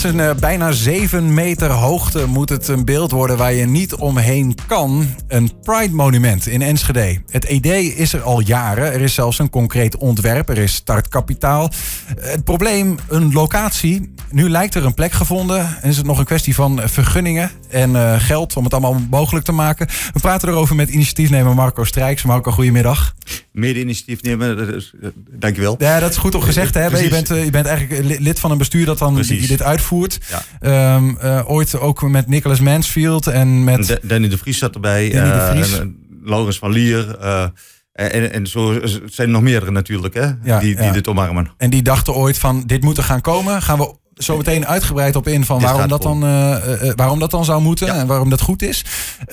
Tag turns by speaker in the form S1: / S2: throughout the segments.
S1: zijn uh, bijna 7 meter hoogte moet het een beeld worden waar je niet omheen kan. Een Pride Monument in Enschede. Het idee is er al jaren. Er is zelfs een concreet ontwerp. Er is startkapitaal. Het probleem, een locatie. Nu lijkt er een plek gevonden. En is het nog een kwestie van vergunningen en uh, geld om het allemaal mogelijk te maken. We praten erover met initiatiefnemer Marco Strijks. Marco, goedemiddag.
S2: Mede-initiatiefnemer, dankjewel.
S1: Ja, dat is goed om gezegd te hebben. Je bent, je bent eigenlijk lid van een bestuur dat dan dit uitvoert. Ja. Um, uh, ooit ook met Nicholas Mansfield en met...
S2: Danny de Vries zat erbij. Danny de Vries. Uh, Laurens van Lier. En, en zo zijn er nog meerdere natuurlijk, hè, ja, die, die dit omarmen.
S1: En die dachten ooit van, dit moet er gaan komen. Gaan we zo meteen uitgebreid op in van waarom dat, dan, uh, uh, waarom dat dan zou moeten en waarom dat goed is.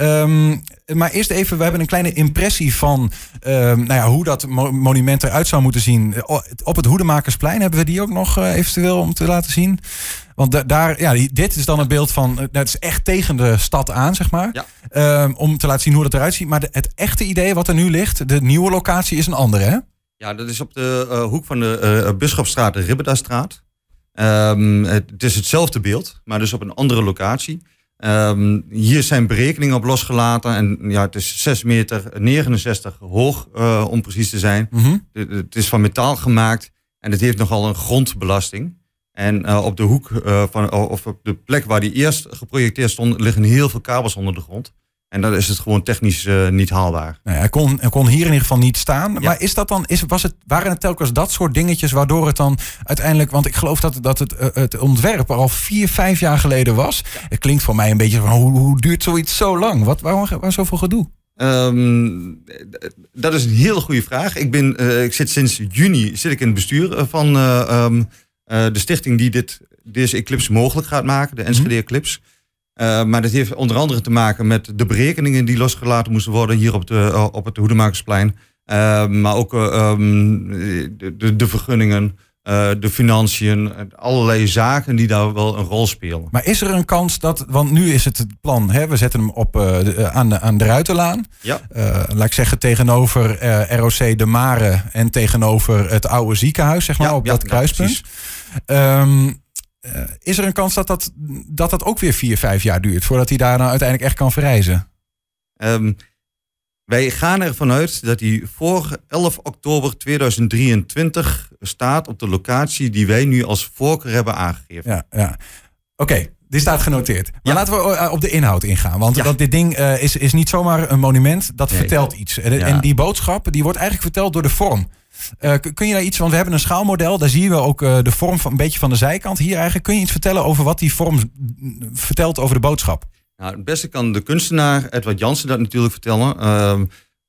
S1: Um, maar eerst even, we hebben een kleine impressie van um, nou ja, hoe dat mo monument eruit zou moeten zien. Op het Hoedemakersplein hebben we die ook nog uh, eventueel om te laten zien. Want daar, ja, dit is dan een beeld van, dat nou, is echt tegen de stad aan, zeg maar. Ja. Um, om te laten zien hoe dat eruit ziet. Maar de, het echte idee wat er nu ligt, de nieuwe locatie, is een andere, hè?
S2: Ja, dat is op de hoek van de Bisschopstraat en Ribbedastraat. Um, het is hetzelfde beeld, maar dus op een andere locatie. Um, hier zijn berekeningen op losgelaten. En ja, het is 6 meter 69 hoog, uh, om precies te zijn. Mm -hmm. Het is van metaal gemaakt en het heeft nogal een grondbelasting. En uh, op de hoek uh, van, of op de plek waar die eerst geprojecteerd stond, liggen heel veel kabels onder de grond. En dan is het gewoon technisch uh, niet haalbaar.
S1: Nou ja, hij, kon, hij kon hier in ieder geval niet staan. Ja. Maar is dat dan, is, was het, waren het telkens dat soort dingetjes waardoor het dan uiteindelijk. Want ik geloof dat, dat het, uh, het ontwerp er al vier, vijf jaar geleden was. Ja. Het klinkt voor mij een beetje van hoe, hoe duurt zoiets zo lang? Wat, waarom, waarom zoveel gedoe?
S2: Um, dat is een hele goede vraag. Ik, ben, uh, ik zit sinds juni zit ik in het bestuur van um, de stichting die dit, deze eclipse mogelijk gaat maken, de Enschede Eclipse. Uh, maar dat heeft onder andere te maken met de berekeningen die losgelaten moesten worden hier op, de, uh, op het Hoedemakersplein. Uh, maar ook um, de, de, vergunningen, de financiën, allerlei zaken die daar wel een rol spelen.
S1: Maar is er een kans dat, want nu is het het plan, hè, we zetten hem op, de, aan, de, aan de Ruitenlaan. Ja. laat ik zeggen tegenover ROC De Mare en tegenover het oude ziekenhuis, zeg maar, ja, op ja, dat kruispunt. Um, uh, is er een kans dat dat, dat dat ook weer vier, vijf jaar duurt voordat hij daar nou uiteindelijk echt kan verrijzen?
S2: Um, wij gaan ervan uit dat hij voor 11 oktober 2023 staat op de locatie die wij nu als voorkeur hebben aangegeven.
S1: Ja, ja. Oké, okay, dit staat genoteerd. Maar ja. laten we eh, op de inhoud ingaan. Want ja. dit ding uh, is, is niet zomaar een monument, dat nee. vertelt iets. En, en die boodschap die wordt eigenlijk verteld door de vorm. Uh, kun je daar iets, want we hebben een schaalmodel, daar zien we ook uh, de vorm van een beetje van de zijkant hier eigenlijk. Kun je iets vertellen over wat die vorm vertelt over de boodschap?
S2: Nou, het beste kan de kunstenaar Edward Jansen dat natuurlijk vertellen. Uh,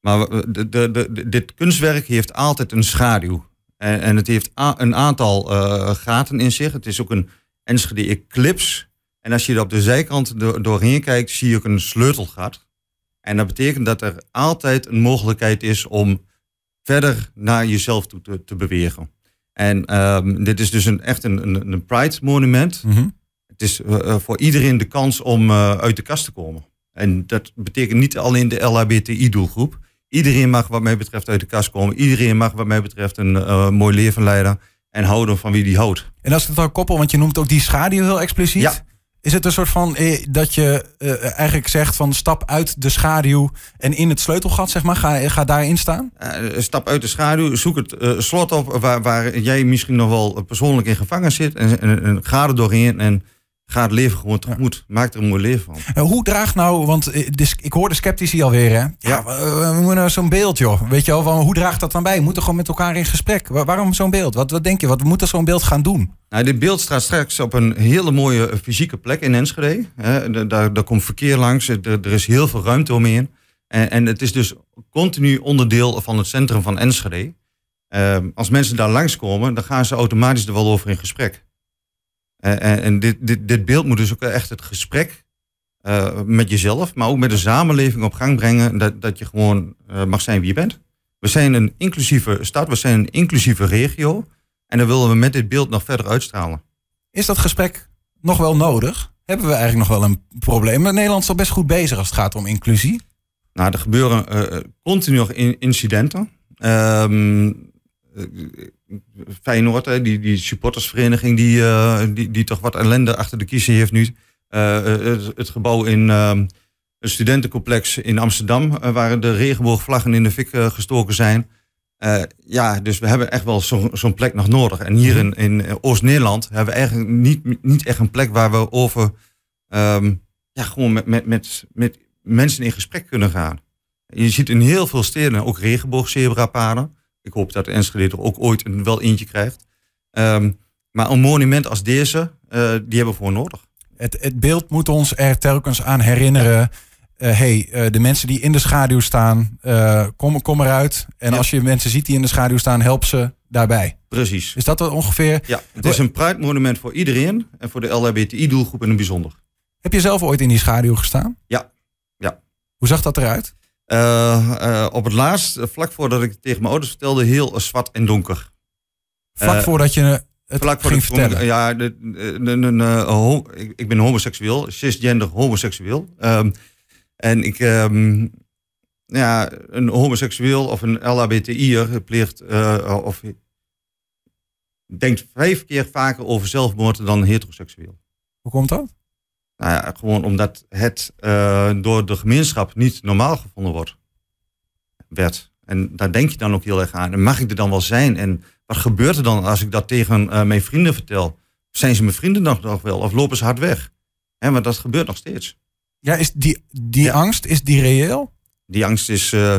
S2: maar de, de, de, dit kunstwerk heeft altijd een schaduw. En, en het heeft een aantal uh, gaten in zich. Het is ook een Enschede Eclipse. En als je er op de zijkant do doorheen kijkt, zie je ook een sleutelgat. En dat betekent dat er altijd een mogelijkheid is om verder naar jezelf toe te, te bewegen. En um, dit is dus een, echt een, een, een Pride monument. Mm -hmm. Het is uh, voor iedereen de kans om uh, uit de kast te komen. En dat betekent niet alleen de LHBTI-doelgroep. Iedereen mag wat mij betreft uit de kast komen. Iedereen mag wat mij betreft een uh, mooi leven leiden. En houden van wie die houdt.
S1: En als het dan koppel, want je noemt ook die schaduw heel expliciet. Ja. Is het een soort van eh, dat je eh, eigenlijk zegt van stap uit de schaduw en in het sleutelgat, zeg maar, ga, ga daarin staan?
S2: Uh, stap uit de schaduw, zoek het slot op waar, waar jij misschien nog wel persoonlijk in gevangen zit en, en, en ga er doorheen en Ga het leven gewoon tegemoet. Ja. Maak er een mooi leven van.
S1: Uh, hoe draagt nou, want uh, ik hoor de sceptici alweer, hè? Ja, ja we, moeten nou zo'n beeld, joh. Weet je wel, van, hoe draagt dat dan bij? We moeten gewoon met elkaar in gesprek. Waar, waarom zo'n beeld? Wat, wat denk je, wat moet zo'n beeld gaan doen?
S2: Nou, dit beeld staat straks op een hele mooie fysieke plek in Enschede. Daar, daar komt verkeer langs, er, er is heel veel ruimte omheen. En, en het is dus continu onderdeel van het centrum van Enschede. Uh, als mensen daar langskomen, dan gaan ze automatisch er wel over in gesprek. En, en dit, dit, dit beeld moet dus ook echt het gesprek uh, met jezelf, maar ook met de samenleving op gang brengen. Dat, dat je gewoon uh, mag zijn wie je bent. We zijn een inclusieve stad, we zijn een inclusieve regio. En dan willen we met dit beeld nog verder uitstralen.
S1: Is dat gesprek nog wel nodig? Hebben we eigenlijk nog wel een probleem? Nederland is al best goed bezig als het gaat om inclusie.
S2: Nou, er gebeuren uh, continu incidenten. Um, Feyenoord, hè, die, die supportersvereniging die, die, die toch wat ellende achter de kiezen heeft nu. Het, het, gebouw in ehm, een studentencomplex in Amsterdam, waar de regenboogvlaggen in de fik gestoken zijn. ja, dus we hebben echt wel zo'n plek nog nodig. En hier in, in Oost-Nederland hebben we eigenlijk niet, niet echt een plek waar we over ehm, ja, gewoon met, met, met, met mensen in gesprek kunnen gaan. Je ziet in heel veel steden ook regenboogzebrapaden. Ik hoop dat de Enschede er ook ooit een, wel eentje krijgt. Um, maar een monument als deze, uh, die hebben we voor nodig.
S1: Het, het, beeld moet ons er telkens aan herinneren. Uh, hey, uh, de mensen die in de schaduw staan, kom, kom eruit. En als je mensen ziet die in de schaduw staan, help ze daarbij.
S2: Precies.
S1: Is dat ongeveer?
S2: Ja, het is een Pride monument voor iedereen. En voor de LHBTI-doelgroep in het bijzonder.
S1: Heb je zelf ooit in die schaduw gestaan?
S2: Ja. ja.
S1: Hoe zag dat eruit?
S2: Uh, uh, op het laatst, uh, vlak voordat ik tegen mijn ouders vertelde, heel zwart en donker.
S1: Vlak voordat je het vlak ging vertellen?
S2: Ja, de, de, de, ik, ik, ben homoseksueel, cisgender homoseksueel. Um, en ik, um, ja, een homoseksueel of een LHBTI'er pleegt, of denkt vijf keer vaker over zelfmoord dan heteroseksueel.
S1: Hoe komt dat?
S2: Nou ja, gewoon omdat het uh, door de gemeenschap niet normaal gevonden wordt. Werd. En daar denk je dan ook heel erg aan. En mag ik er dan wel zijn? En wat gebeurt er dan als ik dat tegen uh, mijn vrienden vertel? Zijn ze mijn vrienden nog, nog wel? Of lopen ze hard weg? Hè, want dat gebeurt nog steeds.
S1: Ja, is die, die ja. angst, is die reëel?
S2: Die angst is... Uh,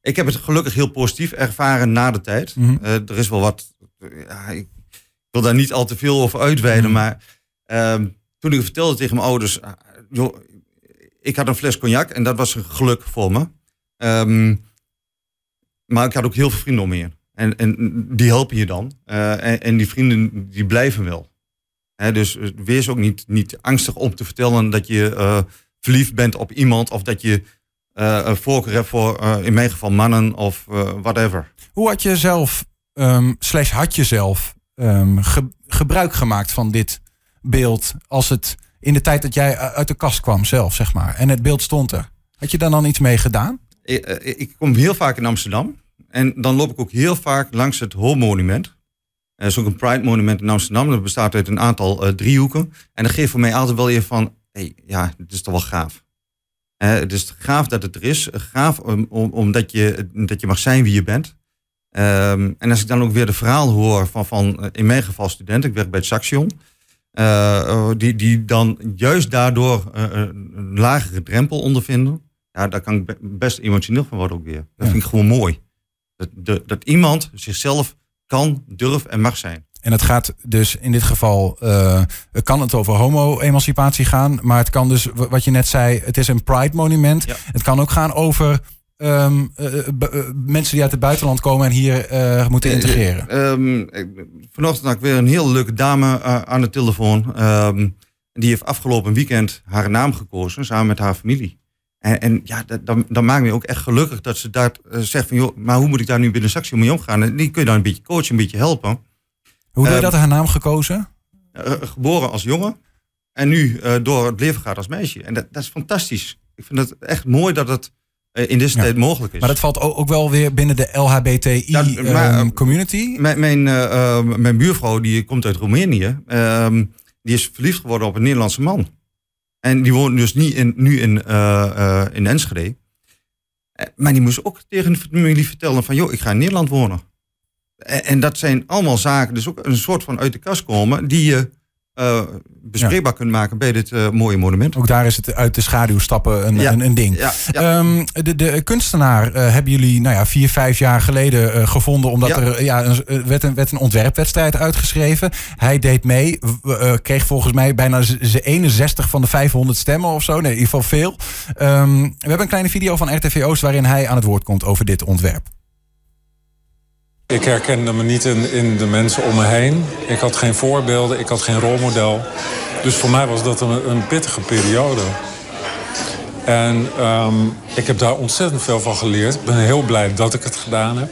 S2: ik heb het gelukkig heel positief ervaren na de tijd. Mm -hmm. er is wel wat... Ja, ik wil daar niet al te veel over uitweiden, mm -hmm. maar... Ehm, toen ik vertelde tegen mijn ouders, ah, joh, ik had een fles cognac en dat was een geluk voor me. Um, maar ik had ook heel veel vrienden om me. En, en die helpen je dan. Uh, en, en, die vrienden die blijven wel. Dus eh, wees ook niet, niet angstig om te vertellen dat je uh, verliefd bent op iemand of dat je een voorkeur hebt voor, in mijn geval, mannen of whatever.
S1: Hoe had je zelf, um, slash had je zelf, ge gebruik gemaakt van dit beeld als het in de tijd dat jij uit de kast kwam zelf, zeg maar. En het beeld stond er. Had je daar dan iets mee gedaan?
S2: Ik, eh, ik kom heel vaak in Amsterdam. En dan loop ik ook heel vaak langs het Hoormonument. Er is ook een Pride Monument in Amsterdam. Dat bestaat uit een aantal driehoeken. En dat geeft voor mij altijd wel even van... Hey, ja, het is toch wel gaaf. Het is gaaf dat het er is. Gaaf om, om, omdat je, dat je mag zijn wie je bent. Um, en als ik dan ook weer de verhaal hoor van, van in mijn geval studenten. Ik werk bij het Saxion. Uh, die, die dan juist daardoor uh, een lagere drempel ondervinden. Ja, daar kan ik best emotioneel van worden ook weer. Dat ja. vind ik gewoon mooi. Dat, de, dat iemand zichzelf kan, durft en mag zijn.
S1: En het gaat dus in dit geval, uh, kan het over homo-emancipatie gaan. Maar het kan dus, wat je net zei, het is een pride monument. Ja. Het kan ook gaan over Um, uh, uh, mensen die uit het buitenland komen en hier uh, moeten integreren?
S2: Um, vanochtend had ik weer een heel leuke dame aan de telefoon. Um, die heeft afgelopen weekend haar naam gekozen samen met haar familie. En, en ja, dat, dan, dan maakt me ook echt gelukkig dat ze daar zegt van... joh, maar hoe moet ik daar nu binnen Saxio mee omgaan? En die kun je dan een beetje coachen, een beetje helpen.
S1: Hoe doe je dat, haar naam gekozen?
S2: geboren als jongen en nu door het leven gaat als meisje. En dat, dat is fantastisch. Ik vind het echt mooi dat het eh, in deze ja. tijd mogelijk is.
S1: Maar dat valt ook wel weer binnen de LHBTI-community? Ja,
S2: um, mijn, mijn, uh, mijn buurvrouw die komt uit Roemenië. Um, die is verliefd geworden op een Nederlandse man. En die woont dus niet in, nu in, uh, in Enschede. Maar die moest ook tegen de familie vertellen van... joh, ik ga in Nederland wonen. En, en dat zijn allemaal zaken, dus ook een soort van uit de kast komen... die je uh, bespreekbaar ja. kunt maken bij dit uh, mooie monument.
S1: Ook daar is het uit de schaduw stappen een, ja. een, een, ding. Ja. Um, de, de kunstenaar uh, hebben jullie nou ja, vier, vijf jaar geleden gevonden. Omdat er ja, een, werd, een, werd een ontwerpwedstrijd uitgeschreven. Hij deed mee. kreeg volgens mij bijna zijn 61 van de 500 stemmen of zo. Nee, in ieder geval veel. Um, we hebben een kleine video van RTVO's waarin hij aan het woord komt over dit ontwerp.
S3: Ik herkende me niet in, in de mensen om me heen. Ik had geen voorbeelden, ik had geen rolmodel. Dus voor mij was dat een, een pittige periode. En um, ik heb daar ontzettend veel van geleerd. Ik ben heel blij dat ik het gedaan heb.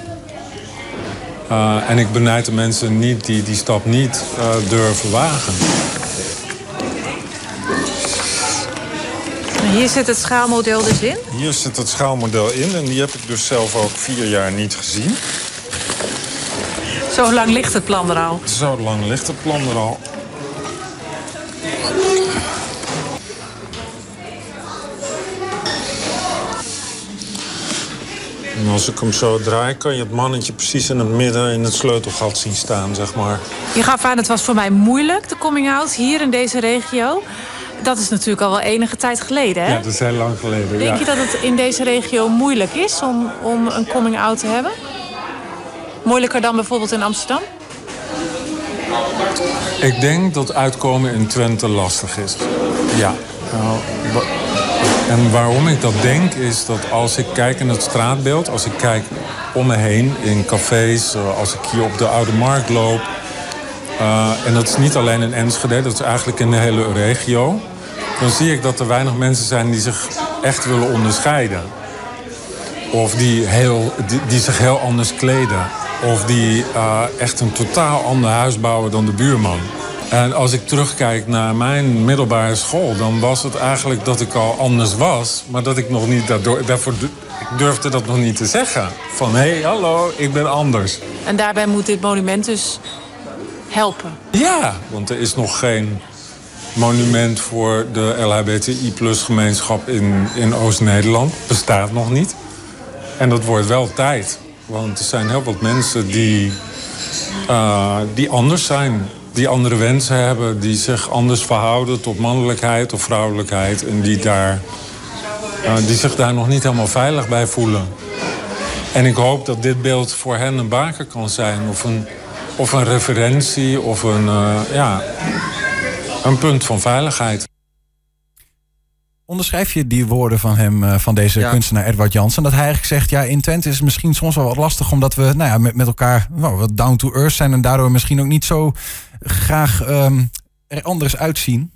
S3: Uh, en ik benijd de mensen niet die die stap niet uh, durven wagen.
S4: Hier zit het schaalmodel dus in?
S3: Hier zit het schaalmodel in en die heb ik dus zelf ook vier jaar niet gezien.
S4: Zo lang ligt het plan er al?
S3: Zo lang ligt het plan er al. En als ik hem zo draai, kan je het mannetje precies in het midden in het sleutelgat zien staan, zeg maar.
S4: Je gaf aan, het was voor mij moeilijk, de coming-out, hier in deze regio. Dat is natuurlijk al wel enige tijd geleden, hè?
S3: Ja, dat is heel lang geleden,
S4: Denk je dat het in deze regio moeilijk is om, om een coming-out te hebben? Moeilijker dan bijvoorbeeld in Amsterdam?
S3: Ik denk dat uitkomen in Twente lastig is. Ja. Nou, en waarom ik dat denk is dat als ik kijk in het straatbeeld, als ik kijk om me heen in cafés, eh, als ik hier op de Oude Markt loop. Uh, en dat is niet alleen in Enschede, dat is eigenlijk in de hele regio. Dan zie ik dat er weinig mensen zijn die zich echt willen onderscheiden. Of die, heel, die, die zich heel anders kleden. Of die uh, echt een totaal ander huis bouwen dan de buurman. En als ik terugkijk naar mijn middelbare school, dan was het eigenlijk dat ik al anders was, maar dat ik nog niet daardoor, daarvoor ik durfde dat nog niet te zeggen. Van hé, hey, hallo, ik ben anders.
S4: En daarbij moet dit monument dus helpen.
S3: Ja, want er is nog geen monument voor de LHBTI-plus gemeenschap in, in Oost-Nederland. Bestaat nog niet. En dat wordt wel tijd. Want er zijn heel wat mensen die, uh, die anders zijn die andere wensen hebben, die zich anders verhouden tot mannelijkheid of vrouwelijkheid. En die, daar, uh, die zich daar nog niet helemaal veilig bij voelen. En ik hoop dat dit beeld voor hen een baken kan zijn. Of een, of een referentie of een, uh, ja, een punt van veiligheid.
S1: Onderschrijf je die woorden van hem, uh, van deze ja. kunstenaar Edward Jansen? Dat hij eigenlijk zegt, ja, in Twente is het misschien soms wel wat lastig... omdat we nou ja, met, met elkaar nou, wat down to earth zijn... en daardoor misschien ook niet zo graag um, er anders uitzien.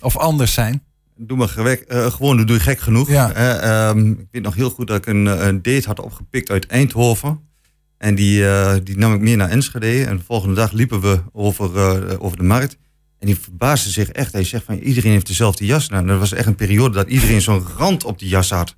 S1: Of anders zijn.
S2: Doe maar gewek, uh, gewoon, doe je gek genoeg.
S1: Ja.
S2: Uh, um, ik weet nog heel goed dat ik een, een date had opgepikt uit Eindhoven. En die, uh, die nam ik mee naar Enschede. En de volgende dag liepen we over, over de markt. En die verbaasde zich echt. Hij zegt van iedereen heeft dezelfde jas. Nou, dat was echt een periode dat iedereen zo'n rand op die jas had.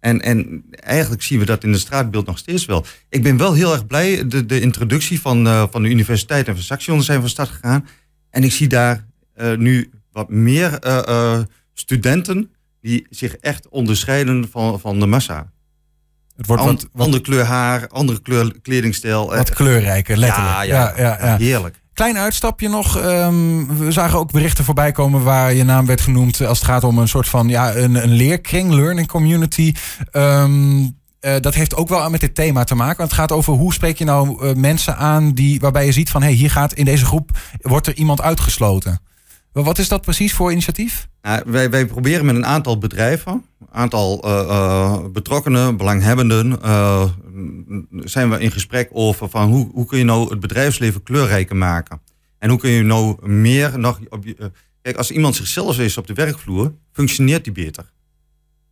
S2: En, en eigenlijk zien we dat in het straatbeeld nog steeds wel. Ik ben wel heel erg blij. De, de introductie van, uh, van de universiteit en van Saxion zijn van start gegaan. En ik zie daar uh, nu wat meer uh, studenten die zich echt onderscheiden van, van de massa.
S1: Het wordt
S2: And,
S1: wat, wat,
S2: andere kleur haar, andere kleur kledingstijl.
S1: Wat kleurrijker, letterlijk.
S2: Ja, ja,
S1: ja, ja, ja.
S2: heerlijk.
S1: Klein uitstapje nog. Um, we zagen ook berichten voorbij komen waar je naam werd genoemd als het gaat om een soort van ja, een, een leerkring, learning community. Um, uh, dat heeft ook wel met dit thema te maken. Want het gaat over hoe spreek je nou uh, mensen aan die, waarbij je ziet van hé, hey, hier gaat in deze groep wordt er iemand uitgesloten. Wat is dat precies voor initiatief?
S2: Wij, wij proberen met een aantal bedrijven, een aantal uh, betrokkenen, belanghebbenden, zijn we in gesprek over van hoe, hoe kun je nou het bedrijfsleven kleurrijker maken. En hoe kun je nou meer nog. Op je, kijk, als iemand zichzelf is op de werkvloer, functioneert die beter.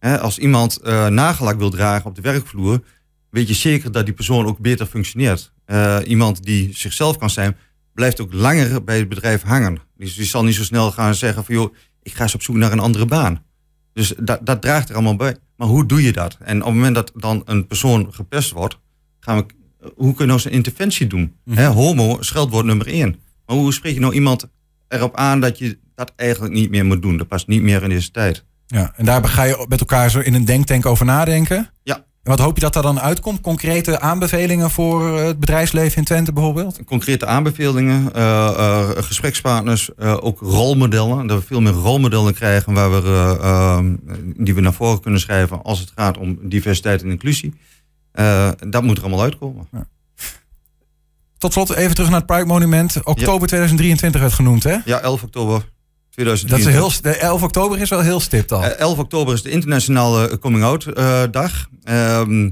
S2: Als iemand nagelak wil dragen op de werkvloer, weet je zeker dat die persoon ook beter functioneert. iemand die zichzelf kan zijn, blijft ook langer bij het bedrijf hangen. Dus die zal niet zo snel gaan zeggen van joh, ik ga eens op zoek naar een andere baan. Dus dat draagt er allemaal bij. Maar hoe doe je dat? En op het moment dat dan een persoon gepest wordt, gaan we, hoe kun je nou zijn interventie doen? Mm. He, homo, scheldwoord nummer één. Maar hoe spreek je nou iemand erop aan dat je dat eigenlijk niet meer moet doen? Dat past niet meer in deze tijd.
S1: Ja, en daar ga je met elkaar zo in een denktank over nadenken?
S2: Ja.
S1: En wat hoop je dat er dan uitkomt? Concrete aanbevelingen voor het bedrijfsleven in Twente bijvoorbeeld?
S2: Concrete aanbevelingen, uh, uh, gesprekspartners, uh, ook rolmodellen. Dat we veel meer rolmodellen krijgen waar we, die we naar voren kunnen schrijven als het gaat om diversiteit en inclusie. Dat moet er allemaal uitkomen.
S1: Ja. Tot slot even terug naar het Pride Monument. Oktober ja. 2023 werd genoemd, hè?
S2: Ja, 11 oktober.
S1: Dat is heel, de 11 oktober is wel heel stipt al.
S2: Uh, 11 oktober is de internationale coming-out uh, dag. Um,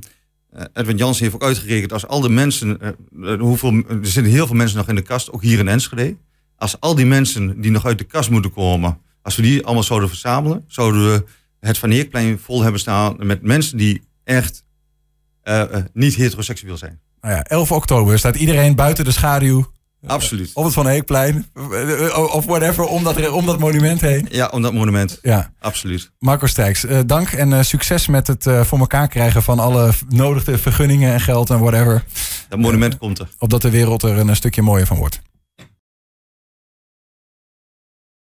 S2: Edwin Jansen heeft ook uitgerekend als al de mensen, hoeveel, er zitten heel veel mensen nog in de kast, ook hier in Enschede. Als al die mensen die nog uit de kast moeten komen, als we die allemaal zouden verzamelen, zouden we het Van Heerplein vol hebben staan met mensen die echt niet heteroseksueel zijn.
S1: Nou ja, 11 oktober staat iedereen buiten de schaduw
S2: Absoluut.
S1: Of het Van Heekplein. Of whatever, om dat, om dat monument heen.
S2: Ja, om dat monument.
S1: Ja.
S2: Absoluut.
S1: Marco Strijks, dank en succes met het voor elkaar krijgen van alle nodige vergunningen en geld en whatever.
S2: Dat monument komt er.
S1: Opdat de wereld er een stukje mooier van wordt.